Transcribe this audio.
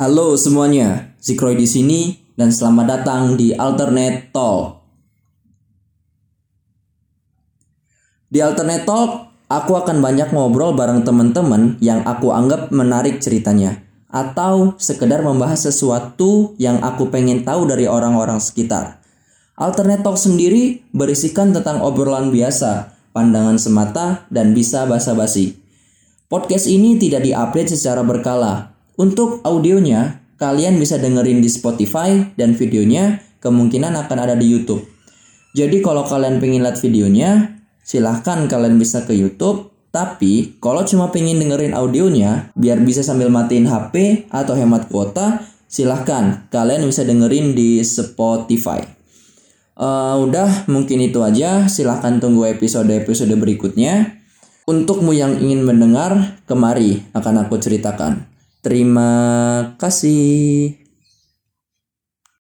Halo semuanya, Zikroy di sini dan selamat datang di Alternate Talk. Di Alternate Talk, aku akan banyak ngobrol bareng teman-teman yang aku anggap menarik ceritanya atau sekedar membahas sesuatu yang aku pengen tahu dari orang-orang sekitar. Alternate Talk sendiri berisikan tentang obrolan biasa, pandangan semata, dan bisa basa-basi. Podcast ini tidak diupdate secara berkala. Untuk audionya, kalian bisa dengerin di Spotify dan videonya kemungkinan akan ada di YouTube. Jadi kalau kalian pengen lihat videonya, silahkan kalian bisa ke YouTube. Tapi kalau cuma pengen dengerin audionya, biar bisa sambil matiin HP atau hemat kuota, silahkan kalian bisa dengerin di Spotify. Uh, udah mungkin itu aja. Silahkan tunggu episode-episode berikutnya. Untukmu yang ingin mendengar, kemari akan aku ceritakan. Terima kasih.